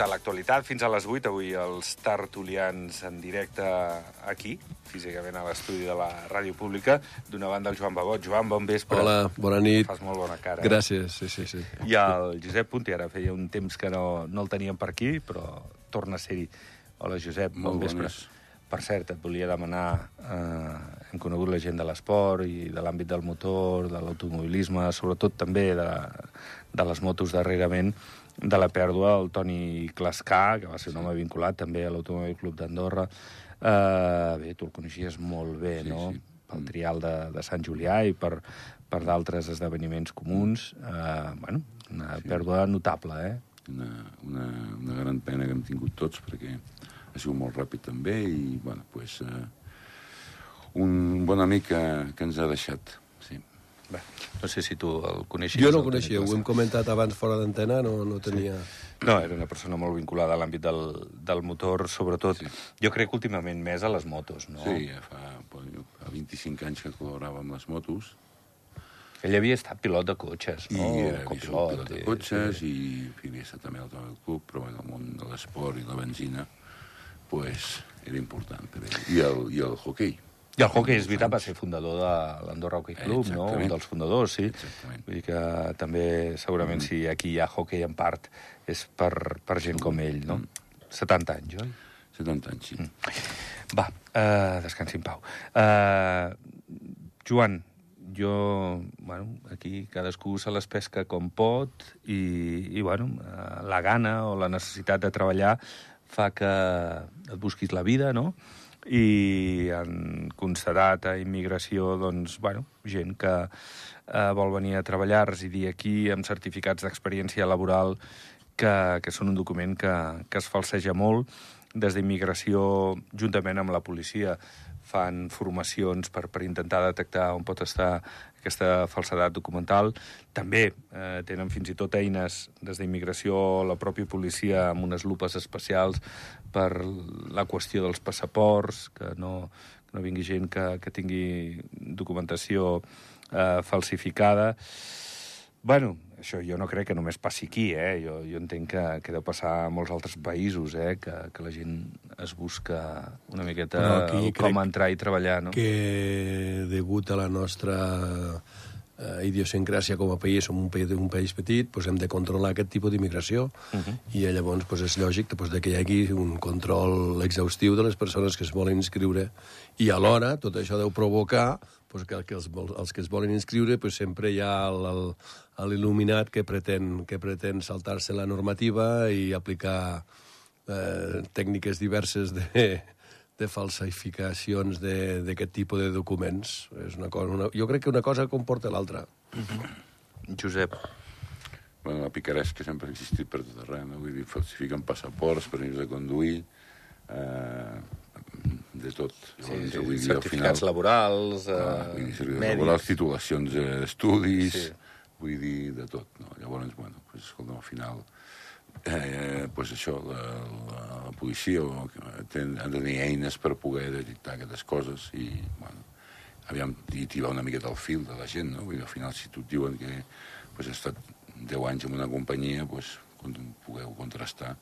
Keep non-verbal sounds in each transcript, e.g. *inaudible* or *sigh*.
comentar l'actualitat fins a les 8. Avui els tertulians en directe aquí, físicament a l'estudi de la Ràdio Pública. D'una banda el Joan Babot. Joan, bon vespre. Hola, bona nit. Fas molt bona cara. Gràcies, sí, sí, sí. I el Josep Punti, ara feia un temps que no, no el teníem per aquí, però torna a ser-hi. Hola, Josep, bon Molt vespre. bones. Per cert, et volia demanar... Eh, hem conegut la gent de l'esport i de l'àmbit del motor, de l'automobilisme, sobretot també de, de les motos darrerament, de la pèrdua del Toni Clascà, que va ser un home vinculat també a l'Automòbil Club d'Andorra. Eh, bé, tu el coneixies molt bé, Sí, no? sí. Pel trial de, de Sant Julià i per, per d'altres esdeveniments comuns. Eh, bueno, una Sí. pèrdua notable, eh? Una, una, una gran pena que hem tingut tots, perquè ha sigut molt ràpid també, i, bueno, pues, eh, un bon amic que, que ens ha deixat. Bé, no sé si tu el coneixies. Jo no el ho coneixia, ho hem comentat abans fora d'antena, no, no tenia... No, era una persona molt vinculada a l'àmbit del, del motor, sobretot. Sí. Jo crec que últimament més a les motos, no? Sí, ja fa, fa 25 anys que col·laborava amb les motos, Ell havia estat pilot de cotxes, i no? era Copilot, pilot de i- cotxes, i en fi, havia estat també al del club, però en el món de l'esport i la benzina, pues, era important per ell. I el, i el hoquei. I el hockey, és veritat, va ser fundador de l'Andorra Hockey Club, no? Exactament. Un dels fundadors, sí. Exactament. Vull dir que també, segurament, si aquí hi ha hockey en part, és per, per gent com ell, no? 70 anys, oi? 70 anys, sí. Va, uh, descansi en pau. Uh, Joan, jo, bueno, aquí cadascú se les pesca com pot i, i bueno, uh, la gana o la necessitat de treballar fa que et busquis la vida, no? I han constatat a immigració, doncs, bueno, gent que eh, vol venir a treballar, residir aquí, amb certificats d'experiència laboral, que, que són un document que, que es falseja molt. Des d'immigració, juntament amb la policia, fan formacions per, per intentar detectar on pot estar aquesta falsedat documental. També eh, tenen fins i tot eines des d'immigració, la pròpia policia, amb unes lupes especials per la qüestió dels passaports, que no, que no vingui gent que, que tingui documentació eh, falsificada. Bueno, això jo no crec que només passi aquí, eh? Jo, jo entenc que, que deu passar a molts altres països, eh? Que, que la gent es busca una miqueta com entrar i treballar, no? que degut a la nostra eh, idiosincràsia com a país, som un país, un país petit, doncs hem de controlar aquest tipus d'immigració Uh -huh. i llavors doncs, és lògic doncs, de que hi hagi un control exhaustiu de les persones que es volen inscriure i alhora tot això deu provocar doncs, que, que els, els que es volen inscriure doncs, sempre hi ha l'il·luminat que pretén, que pretén saltar-se la normativa i aplicar eh, tècniques diverses de, de falsificacions de- d'aquest tipus de documents. És una cosa, una, jo crec que una cosa comporta l'altra. Josep, Bueno, la picaresca sempre ha existit per tot arreu, no? Vull dir, falsifiquen passaports, permisos de conduir, eh, de tot. sí, Llavors, sí, vull dir, al certificats laborals, eh, clar, vull dir, mèdics... laborals, titulacions eh, d'estudis, Sí. sí. vull dir, de tot. No? Llavors, bueno, pues, escolta, al final, eh, pues això, la, la, la policia o, ten, han de tenir eines per poder detectar aquestes coses i, bueno, aviam, i tirar una miqueta al fil de la gent, no? Vull dir, al final, si tu diuen que pues, has estat 10 anys en una companyia, pues, pugueu contrastar,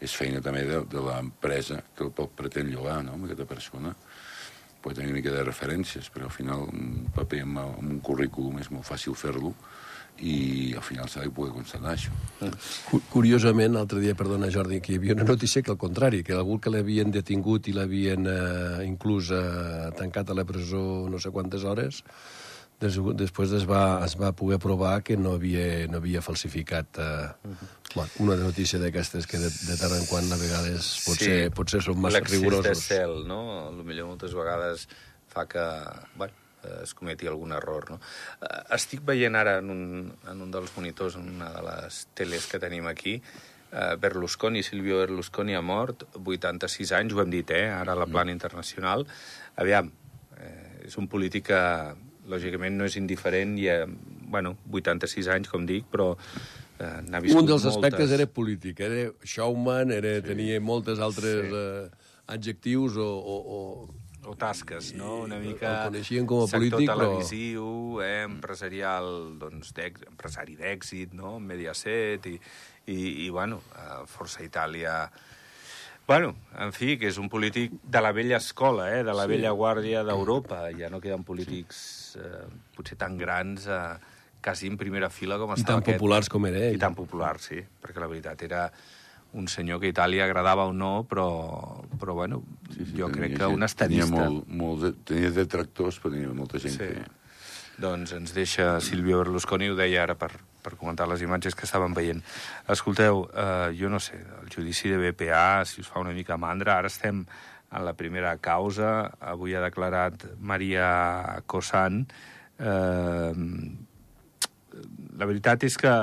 és feina també de, de l'empresa que el pot pretén llogar, no?, amb aquesta persona. Pot tenir una mica de referències, però al final un paper amb, amb un currículum és molt fàcil fer-lo i al final s'ha de poder constatar això. Cu- Curiosament, l'altre dia, perdona Jordi, que hi havia una notícia que al contrari, que algú que l'havien detingut i l'havien eh, inclús eh, tancat a la presó no sé quantes hores, des, després es va, es va poder provar que no havia, no havia falsificat eh, bueno, una notícia d'aquestes que de, de tant en quant a vegades potser, potser són massa L'excés de rigorosos. cel, no? Potser moltes vegades fa que, bueno, es cometi algun error, no? Eh, Estic veient ara en un, en un dels monitors, en una de les teles que tenim aquí, eh, Berlusconi, Silvio Berlusconi ha mort, 86 anys, ho hem dit, eh? Ara a la plana internacional. Aviam, eh, és un polític que, lògicament, no és indiferent i, eh, bueno, 86 anys, com dic, però eh, n'ha viscut Un dels moltes. aspectes era polític, era showman, era, sí. tenia moltes altres sí. eh, adjectius o, o, o, o tasques, no? Una mica... el coneixien com a sector polític, però- televisiu, eh, empresarial, doncs, empresari d'èxit, no? Mediaset, i, i, i bueno, Força Itàlia... Bueno, en fi, que és un polític de la vella escola, eh? de la sí. vella guàrdia d'Europa. Ja no queden polítics eh, potser tan grans, eh, quasi en primera fila com I estava tan aquest. populars com era ell. I tan populars, sí, perquè la veritat era un senyor que a Itàlia agradava o no, però, però bueno, sí, sí, jo tenia crec que gent- un estadista... Tenia, molt, molt de, tenia detractors, però tenia molta gent Sí. que... Doncs ens deixa Silvio Berlusconi, ho deia ara per, per comentar les imatges que estàvem veient. Escolteu, eh, jo no sé, el judici de BPA, si us fa una mica mandra, ara estem en la primera causa, avui ha declarat Maria Cosan. Eh, la veritat és que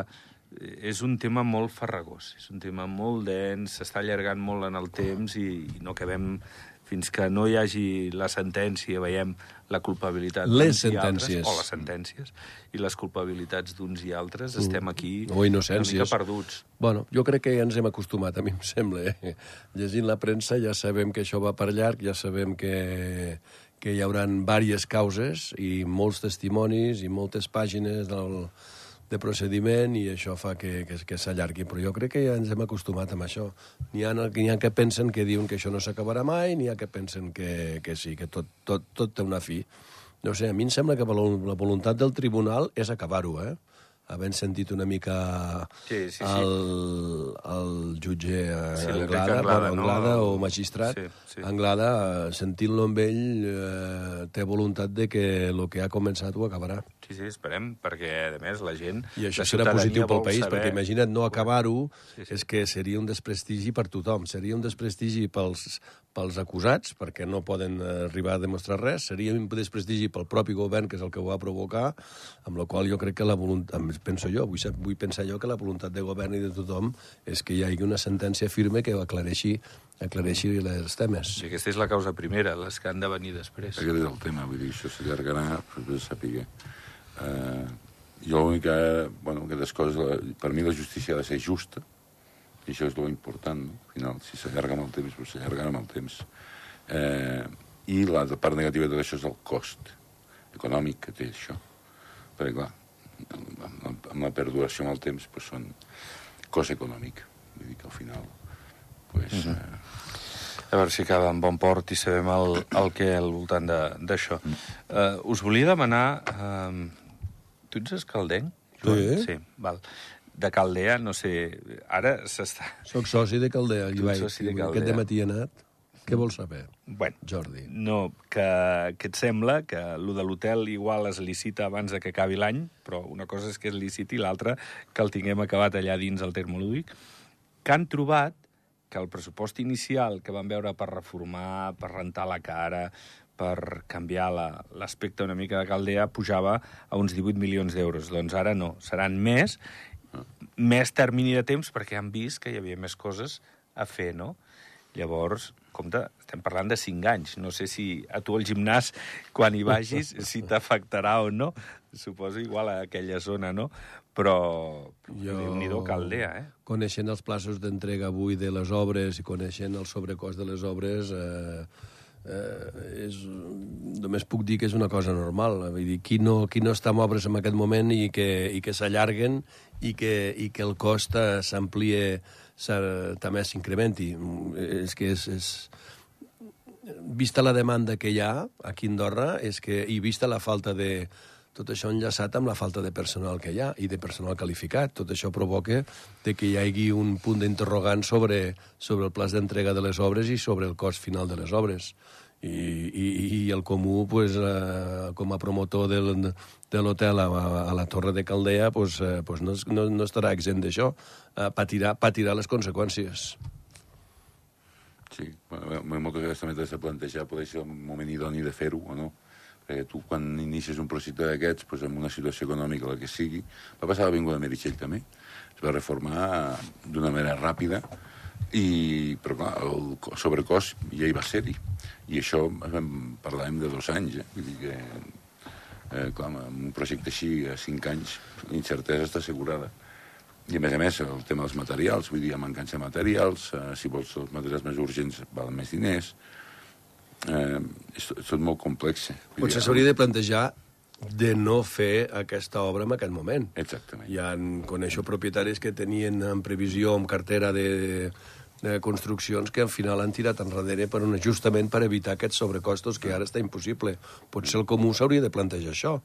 és un tema molt farragós, és un tema molt dens, s'està allargant molt en el temps i, i no acabem fins que no hi hagi la sentència, veiem la culpabilitat Les i altres, sentències. o les sentències, i les culpabilitats d'uns i altres, estem aquí Mm. O innocències. una mica perduts. Bueno, jo crec que ja ens hem acostumat, a mi em sembla. Eh? Llegint la premsa ja sabem que això va per llarg, ja sabem que, que hi haurà diverses causes i molts testimonis i moltes pàgines del, de procediment i això fa que, que, que s'allargui. Però jo crec que ja ens hem acostumat amb això. N'hi ha, ha que pensen que diuen que això no s'acabarà mai, n'hi ha que pensen que, que sí, que tot, tot, tot té una fi. No sé, a mi em sembla que la voluntat del tribunal és acabar-ho, eh? Havent sentit una mica Sí, sí, sí. el, el jutge Sí, Anglada, Anglada, no? Anglada o magistrat, Sí, sí. Anglada, sentint-lo amb ell, eh, té voluntat de que el que ha començat ho acabarà. Sí, sí, esperem, perquè, a més, la gent... I això serà positiu pel país, saber- perquè imagina't no acabar-ho, Sí, sí. és que seria un desprestigi per tothom. Seria un desprestigi pels, pels acusats, perquè no poden eh, arribar a demostrar res, seria un desprestigi pel propi govern, que és el que ho va provocar, amb la qual jo crec que la voluntat, penso jo, vull, vull pensar jo que la voluntat de govern i de tothom és que hi hagi una sentència firme que aclareixi, aclareixi els temes. Sí, aquesta és la causa primera, les que han de venir després. Aquest és el tema, vull dir, això s'allargarà, però se sàpiga. Uh, jo l'únic que, bueno, aquestes coses, per mi la justícia ha de ser justa, i això és lo important, no? Al final, si s'allarga amb el temps, doncs s'allargarà amb el temps. Eh, I l'altra part negativa de tot això és el cost econòmic que té això. Perquè, clar, amb, amb, amb la perduració amb el temps, doncs són cost econòmic. Vull dir que al final, pues, Mhm. eh, A veure si acaba en bon port i sabem el, el que al voltant d'això. Uh, us volia demanar... Uh, tu ets escaldenc? Joan? Sí. Sí, val. De Caldea, no sé... Ara s'està... Soc soci de Caldea, Ibai. ets soci de Aquest Caldea. matí he anat. Què vols saber, Bueno, Jordi? No, que, que et sembla que el de l'hotel igual es licita abans de que acabi l'any, però una cosa és que es liciti i l'altra que el tinguem acabat allà dins el termolúdic, que han trobat que el pressupost inicial que van veure per reformar, per rentar la cara, per canviar la- l'aspecte una mica de Caldea, pujava a uns 18 milions d'euros. Doncs ara no, seran més, més termini de temps perquè han vist que hi havia més coses a fer, no? Llavors, compte, estem parlant de 5 anys. No sé si a tu al gimnàs, quan hi vagis, *laughs* si t'afectarà o no. Suposo igual a aquella zona, no? Però, jo... Déu-n'hi-do Caldea, eh? Coneixent els plaços d'entrega avui de les obres i coneixent el sobrecost de les obres, eh, eh, és, només puc dir que és una cosa normal. Vull dir, qui no, qui no està en obres en aquest moment i que, i que s'allarguen i, que, i que el cost eh, s'amplie, s'ha- també s'incrementi. És que és, és, vista la demanda que hi ha aquí a Andorra és que, i vista la falta de, tot això enllaçat amb la falta de personal que hi ha i de personal qualificat. Tot això provoca de que hi hagi un punt d'interrogant sobre, sobre el pla d'entrega de les obres i sobre el cost final de les obres. I, i, i el comú, pues, eh, com a promotor del, de l'hotel a, a la Torre de Caldea, pues, eh, pues no, no, no estarà exempt d'això. Eh, patirà, patirà les conseqüències. Sí, bueno, mo- moltes vegades també t'has de plantejar poder ser el moment idoni de fer-ho o no. Perquè tu, quan inicies un projecte d'aquests, doncs, amb una situació econòmica, la que sigui, va passar a l'Avinguda Meritxell també. Es va reformar d'una manera ràpida, i, però clar, el co- sobrecost ja hi va ser-hi. I això em parlàvem de dos anys, eh? Vull dir que, eh, clar, amb un projecte així a cinc anys, l'incertesa està assegurada. I a més a més, el tema dels materials, vull dir, mancança de materials, eh, si vols els materials més urgents valen més diners, eh, és, és tot molt complex. Vull Potser s'hauria de plantejar de no fer aquesta obra en aquest moment. Exactament. Hi ha, coneixo propietaris que tenien en previsió, en cartera de, de construccions, que al final han tirat enrere per un, justament per evitar aquests sobrecostos que ara està impossible. Potser el comú s'hauria de plantejar això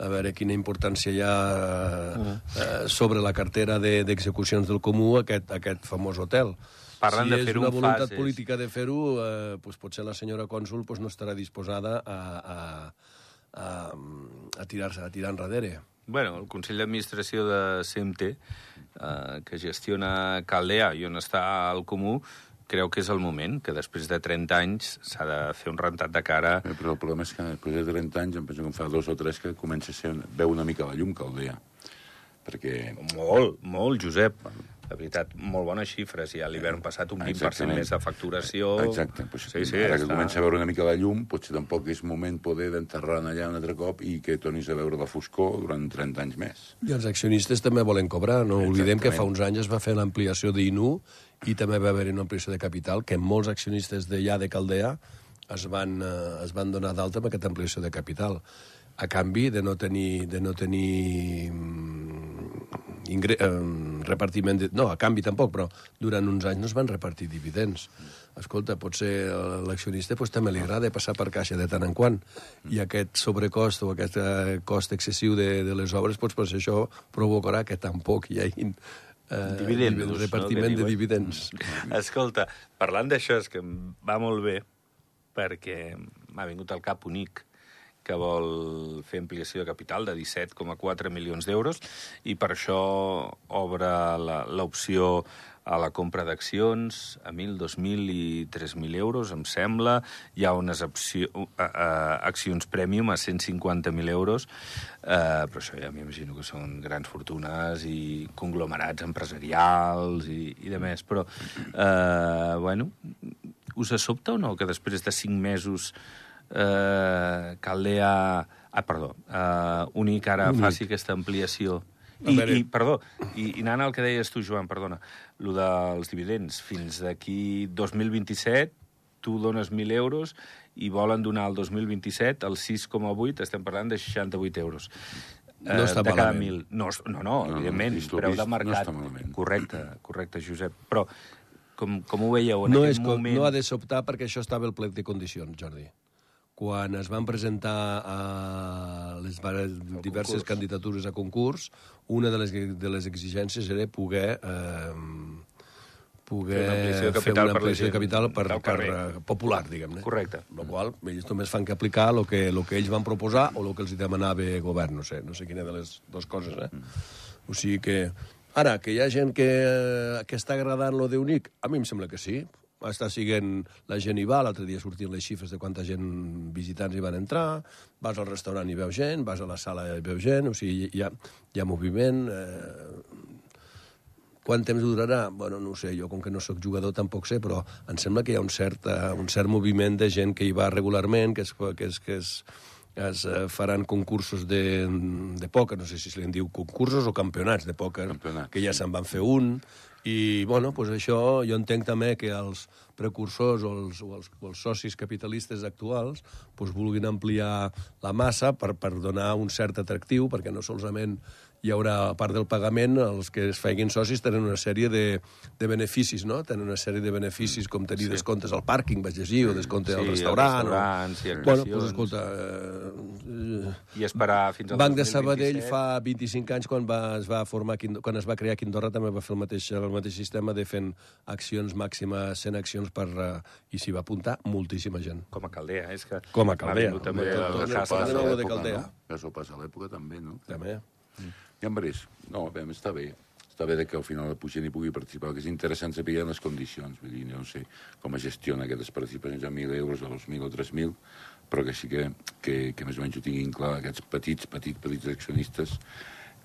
a veure quina importància hi ha eh, sobre la cartera de- d'execucions del comú aquest, aquest famós hotel. Parlen si de és una voluntat fases. política de fer-ho, eh, doncs potser la senyora cònsul doncs no estarà disposada a, a, a, a tirar-se, a tirar enrere. Bueno, el Consell d'Administració de CMT, eh, que gestiona Caldea i on està el Comú, creu que és el moment, que després de 30 anys s'ha de fer un rentat de cara... Eh, Però el problema és que després de 30 anys, em penso que en fa dos o tres que comença a ser, veu una mica la llum caldea. Perquè Molt, molt, Josep. De veritat, molt bones xifres. Ja l'hivern passat un 20% Exactament. més de facturació... Exacte, doncs, sí, sí, ara que està- comença a veure una mica la llum, potser tampoc és moment poder d'enterrar allà un altre cop i que tornis a veure la foscor durant 30 anys més. I els accionistes també volen cobrar. No oblidem que fa Exactament. uns anys es va fer l'ampliació d'INU i també va haver una ampliació de capital que molts accionistes d'allà de Caldea es van, eh, es van donar d'alta amb aquesta ampliació de capital a canvi de no tenir, de no tenir mm, ingre, eh, repartiment... De, no, a canvi tampoc, però durant uns anys no es van repartir dividends. Escolta, potser a l'accionista pues, també li agrada passar per caixa de tant en quant, i aquest sobrecost o aquest eh, cost excessiu de, de les obres, pues, pues, això provocarà que tampoc hi hagi eh, Dividendos, repartiment no, de dividends. Escolta, parlant d'això, és que em va molt bé, perquè m'ha vingut al cap Unic, que vol fer ampliació de capital de 17,4 milions d'euros i per això obre l'opció a la compra d'accions a 1.000, 2.000 i 3.000 euros, em sembla. Hi ha unes opció, uh, uh, accions premium a 150.000 euros, uh, però això ja m'imagino que són grans fortunes i conglomerats empresarials i, i de més. Però, uh, bueno, us sobta o no que després de 5 mesos eh, Caldea... Ah, perdó, eh, Unic ara Unic. faci aquesta ampliació. I, i, perdó, i, i anant al que deies tu, Joan, perdona, el dels dividends. Fins d'aquí 2027 tu dones 1.000 euros i volen donar el 2027 el 6,8, estem parlant de 68 euros. No està de cada malament. 1.000. No, no, no, No, no, evidentment, lo preu de no mercat. malament. correcte, correcte, Josep. Però com, com ho veieu en no, aquest és, moment... no ha de sobtar perquè això estava al plec de condicions, Jordi. Quan es van presentar a les diverses concurs. candidatures a concurs, una de les, de les exigències era poder eh, poder Fer una ampliació de capital per la de capital per, per, eh, popular, diguem-ne. Correcte. Lo qual, ells només fan que aplicar el que, lo que ells van proposar o el que els demanava el govern, no sé, no sé quina de les dues coses, eh? O sigui que... Ara, que hi ha gent que, que està agradant lo d'Unic, a mi em sembla que sí. Està siguent... La gent hi va, l'altre dia sortien les xifres de quanta gent visitants hi van entrar, vas al restaurant i veus gent, vas a la sala i veus gent, o sigui, hi ha, hi ha moviment... Eh, quant temps durarà? Bueno, no sé, jo com que no sóc jugador tampoc sé, però em sembla que hi ha un cert, uh, un cert moviment de gent que hi va regularment, que es, que es, que es, es uh, faran concursos de, de pòquer, no sé si se li diu concursos o campionats de Campionats, que ja se'n van fer un, i, bueno, pues això jo entenc també que els precursors o els, o els, o els socis capitalistes actuals pues vulguin ampliar la massa per, per donar un cert atractiu, perquè no solament hi haurà, a part del pagament, els que es feien socis tenen una sèrie de, de beneficis, no? Tenen una sèrie de beneficis com tenir sí. descomptes al pàrquing, vaig llegir, o descompte Sí, al restaurant. restaurants i o... Bueno, actuacions. doncs escolta, eh, I esperar fins al Banc de 2027. Sabadell fa 25 anys, quan, va, es va formar, quan es va crear Quindorra, també va fer el mateix, el mateix sistema de fent accions màximes, 100 accions per... Uh, I s'hi va apuntar moltíssima gent. Com a Caldea, és que... Com a m'ha Caldea. vingut També Tot- el tot- cas tot- de- tot- a de l'època, Caldea. no? Ja s'ho passa a l'època també, no? També. Ja en. No, bé, està bé. Està bé que al final la gent hi pugui participar, que és interessant saber les condicions. Vull dir, no sé com es gestiona aquestes participacions a 1.000 euros, a 2.000 o 3.000, però que sí que, que, que més o menys ho tinguin clar aquests petits, petits, petits accionistes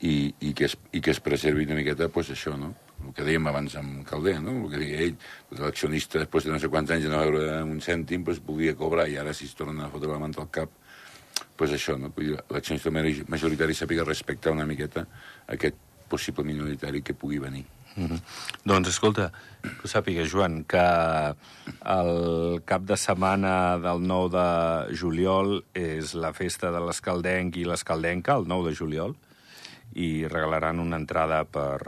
i, i, que, es, i que es preservi una miqueta, pues, això, no? El que dèiem abans amb Caldea, no? El que deia ell, l'accionista, després de no sé quants anys de no veure un cèntim, pues, podia cobrar, i ara si es torna a fotre la manta al cap, pues això, no? L'accionista majoritari sàpiga respectar una miqueta aquest possible minoritari que pugui venir. Mm -hmm. Doncs escolta, que ho sàpiga, Joan, que el cap de setmana del 9 de juliol és la festa de l'escaldenc i l'escaldenca, el 9 de juliol, i regalaran una entrada per,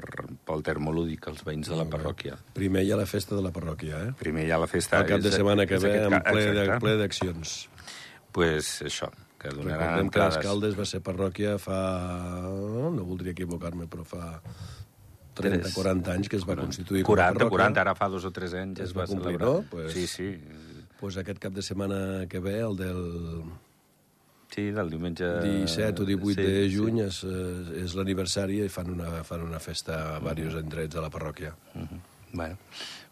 pel termolúdic als veïns de la parròquia. Primer hi ha la festa de la parròquia, eh? Primer hi ha la festa... El cap de setmana que ve, en ple d'accions. pues això, que donaran Recordem que entrades. Escaldes va ser parròquia fa... No voldria equivocar-me, però fa 30, Tres. 40 anys que es va constituir com a 40, parròquia. 40, ara fa dos o tres anys Es es va va complir, celebrar. no? Pues- Sí, sí. Pues aquest cap de setmana que ve, el del Sí, del diumenge... 17 o 18 sí, de sí. juny, és, eh, és l'aniversari i fan una, fan una festa a diversos indrets de la parròquia. Mhm. Bueno,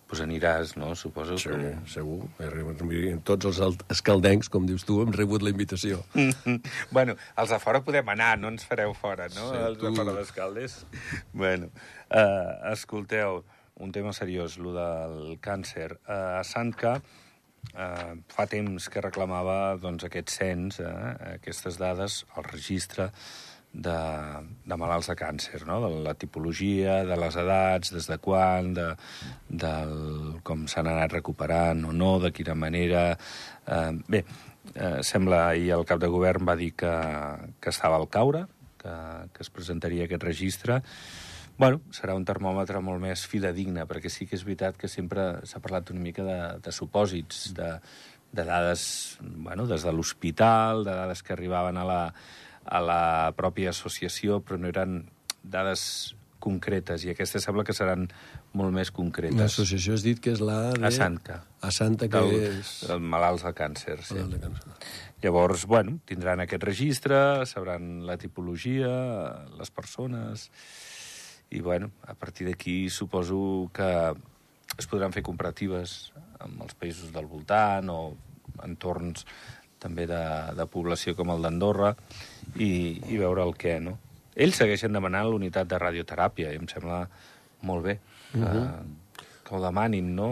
doncs aniràs, no? Suposo Sí, que... segur. He rebut- mira, Tots els escaldencs, com dius tu, hem rebut la invitació. *laughs* bueno, els de fora podem anar, no ens fareu fora, no? Sí, els de fora d'Escaldes. *laughs* bueno, uh, escolteu, un tema seriós, lo del càncer. Uh, a Santca uh, fa temps que reclamava doncs, aquest cens, eh, aquestes dades, el registre de, de malalts de càncer, no? de la tipologia, de les edats, des de quan, de, del, com s'han anat recuperant o no, de quina manera... Eh, bé, eh, sembla ahir el cap de govern va dir que, que estava al caure, que, que es presentaria aquest registre. Bueno, serà un termòmetre molt més fidedigne, perquè sí que és veritat que sempre s'ha parlat una mica de, de supòsits, de, de dades, bueno, des de l'hospital, de dades que arribaven a la, a la pròpia associació, però no eren dades concretes, i aquestes sembla que seran molt més concretes. L'associació has dit que és la de... A Santca. A Santa, que Del, és... del malalts de càncer, sí. Malalt de càncer. Llavors, bueno, tindran aquest registre, sabran la tipologia, les persones... I, bueno, a partir d'aquí suposo que es podran fer comparatives amb els països del voltant o entorns també de, de població com el d'Andorra i, i veure el què, no? Ells segueixen demanant l'unitat de radioteràpia i em sembla molt bé que, que ho demanin, no?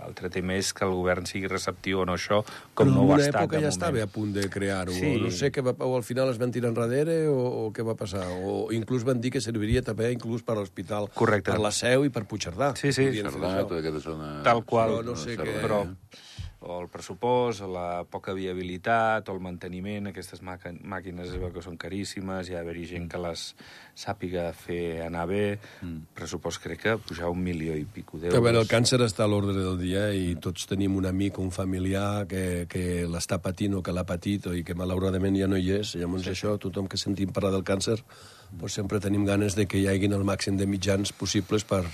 L'altre tema és que el govern sigui receptiu o no a això, com Però no en ho ha una estat època ja moment. estava a punt de crear-ho. Sí. No sé què va, o al final es van tirar enrere o, o què va passar. O inclús van dir que serviria també inclús per a l'hospital. Correcte. Per la Seu i per Puigcerdà. Sí, sí. Cerdà, tota aquesta zona... Tal qual. Però no sé Cerdà, què- però eh? O el pressupost, la poca viabilitat, o el manteniment, aquestes màqui- màquines es veu que són caríssimes, hi ha d'haver-hi gent que les sàpiga fer anar bé, mm. pressupost crec que pujar un milió i pico d'euros. A veure, el càncer està a l'ordre del dia i tots tenim un amic o un familiar que, que l'està patint o que l'ha patit o i que malauradament ja no hi és. Llavors sí. això, tothom que sentim parlar del càncer, doncs sempre tenim ganes de que hi haguin el màxim de mitjans possibles per,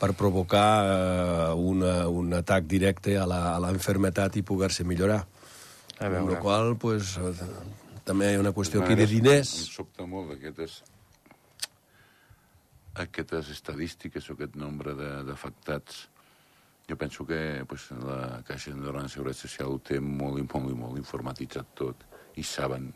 per provocar eh, una, un atac directe a la, a la enfermetat i poder-se millorar. A Amb veure. la qual pues, eh, també hi ha una qüestió aquí de diners. Em sobta molt aquestes, aquestes estadístiques o aquest nombre de- d'afectats. Jo penso que pues, la Caixa Andorrana de Seguretat Social ho té molt, i molt, molt informatitzat tot i saben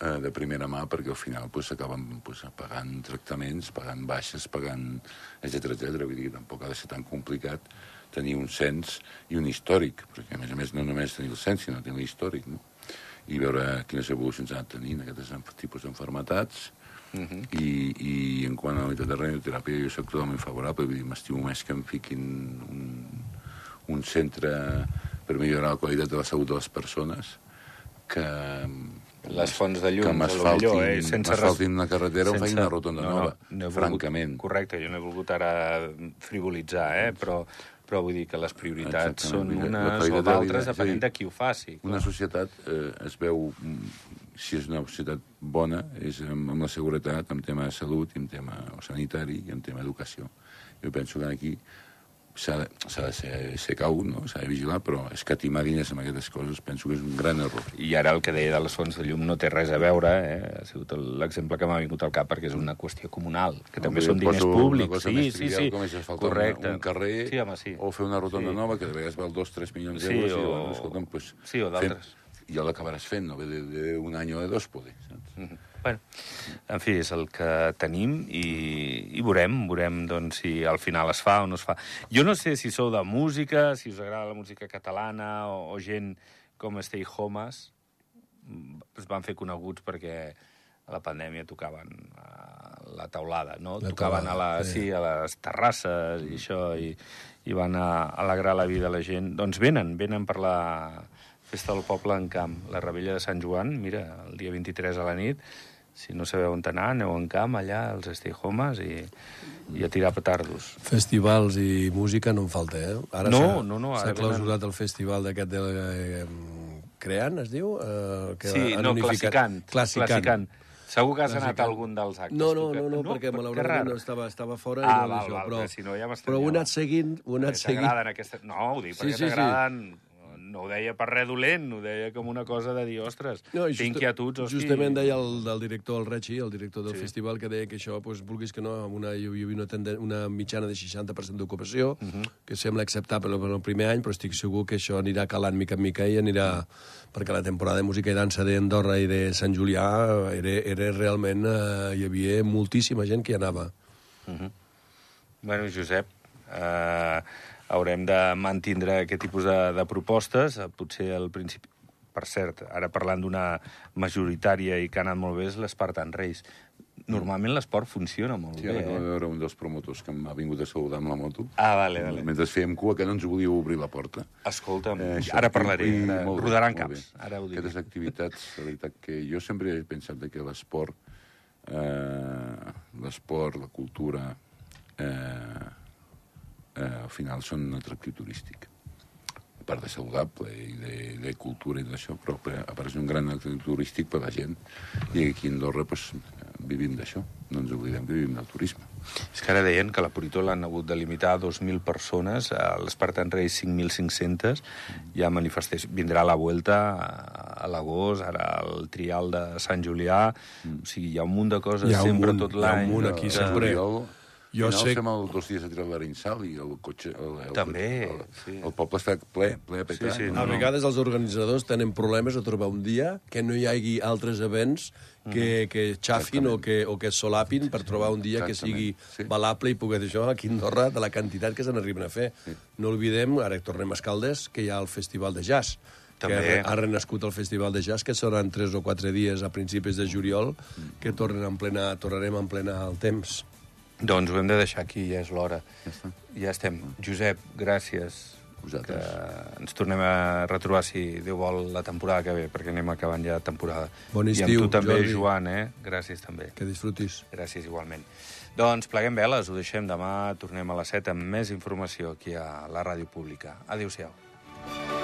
eh, de primera mà perquè al final pues, acaben pues, pagant tractaments, pagant baixes, pagant etc etc. Vull dir que tampoc ha de ser tan complicat tenir un cens i un històric, perquè a més a més no només tenir el cens, sinó tenir l'històric, no? i veure quines evolucions han tenint aquests tipus d'enfermetats, Uh -huh. i, i en quant a la unitat de radioteràpia jo soc totalment favorable, vull dir, m'estimo més que em fiquin un, un centre per millorar la qualitat de la salut de les persones que Les fonts de llum, que millor, eh? Sense res- m'asfaltin la carretera o sense- feien una rotonda no, nova, no volgut- francament. Correcte, jo no he volgut ara frivolitzar, eh? però, però vull dir que les prioritats són Exactament, la unes o d'altres depenent de qui ho faci. Una societat eh, es veu, mm, si és una societat bona, és amb, amb la seguretat, en tema de salut, en tema sanitari i en tema d'educació. Jo penso que aquí s'ha de, de ser, ser cau, no? s'ha de vigilar, però escatimar diners amb aquestes coses penso que és un gran error. I ara el que deia de les fonts de llum no té res a veure, eh? ha sigut el- l'exemple que m'ha vingut al cap perquè és una qüestió comunal, que també Home, són diners públics. Sí, sí, sí, Com és asfaltar correcte. un, un carrer Sí, home, sí. o fer una rotonda Sí. nova que de vegades val 2-3 milions Sí, d'euros i, o- bueno, escolta'm, pues, sí, o d'altres. I ja l'acabaràs fent, no? De, d'un any o de dos, poder. Saps? Mhm. Bueno, en fi, és el que tenim i, i veurem, veurem doncs, si al final es fa o no es fa. Jo no sé si sou de música, si us agrada la música catalana o, o gent com Stay Homes, mm, es van fer coneguts perquè a la pandèmia tocaven a la taulada, no? La tocaven taulada, a, la, sí. sí, a les terrasses i això, i, i van a, alegrar la vida a la gent. Doncs venen, venen per la festa del poble en camp, la rebella de Sant Joan, mira, el dia 23 a la nit, si no sabeu on anar, aneu en camp allà, als Stay Homes, i, i a tirar petardos. Festivals i música no en falta, eh? Ara No, no, no, S'ha venen- clausurat el festival d'aquest de... Eh, Creant, es diu? Eh, que Sí, no, unificat- classicant. Classicant. classicant. Segur que has anat a algun dels actes. No, no, que- no, no, perquè per- malauradament no estava, estava fora Ah, i no val, això, val, però, si no ja però ho he anat seguint, ho he anat seguint. t'agraden aquestes... No, ho dic Sí, perquè sí, sí. No ho deia per res dolent, ho deia com una cosa de dir, ostres, No, just- inquietuds, hosti... Justament deia el del director, el Rechi, el director del Sí. festival, que deia que això, doncs, vulguis que no, amb una, hi havia una, tenden, una mitjana de 60% d'ocupació, uh Mhm. -huh. que sembla acceptable per al primer any, però estic segur que això anirà calant mica en mica i anirà... Perquè la temporada de música i dansa d'Andorra i de Sant Julià era, era realment... Eh, hi havia moltíssima gent que hi anava. Bueno, Josep, eh, haurem de mantindre aquest tipus de, de propostes. Eh, Potser al principi... Per cert, ara parlant d'una majoritària i que ha anat molt bé és l'Espartan Race. Normalment l'esport funciona molt Sí, bé, de eh? veure un dels promotors que m'ha vingut a saludar amb la moto. Ah, vale, vale. Mentre fèiem cua, que no ens volíeu obrir la porta. Escolta'm, Eh, això, ara parlaré, i ara molt bé, rodaran molt caps. bé. Ara ho diré. Aquestes activitats, la veritat que jo sempre he pensat que l'esport, eh, l'esport, la cultura, eh, eh, al final són un atractiu turístic. A part de saludable i de, de cultura i d'això, però per, a part és un gran atractiu turístic per a la gent. I aquí a Andorra pues, vivim d'això. No ens oblidem que vivim del turisme. És que ara deien que la Puritó l'han hagut de limitar a 2.000 persones, a l'Espartan Race 5.500, hi ha manifestació, vindrà la Vuelta a, l'agost, ara el Trial de Sant Julià, o sigui, hi ha un munt de coses Hi ha un sempre munt, tot hi ha un l'any. munt aquí sempre. Jo, Jo final sé- estem el, dos dies a tirar l'Arinsal i el cotxe... El, el, També, el, sí. el poble està ple, ple a petar. Sí, sí, A no, no. vegades els organitzadors tenen problemes a trobar un dia que no hi hagi altres events que, que xafin o que, o que solapin per trobar un dia que sigui sí. valable i poder dir això aquí a Andorra de la quantitat que se n'arriben a fer. No oblidem, ara tornem a Escaldes, que hi ha el Festival de Jazz, També. que ha renascut el Festival de Jazz, que seran tres o quatre dies a principis de juliol, que tornen en plena, tornarem en plena al temps. Doncs ho hem de deixar aquí, ja és l'hora. Ja està. Ja estem. Josep, gràcies. Vosaltres. Que ens tornem a retrobar, si Déu vol, la temporada que ve, perquè anem acabant ja temporada. Bon I estiu, amb tu també, Jordi. Joan, eh? Gràcies també. Que disfrutis. Gràcies igualment. Doncs pleguem veles, ho deixem demà, tornem a les 7 amb més informació aquí a la Ràdio Pública. Adéu-siau.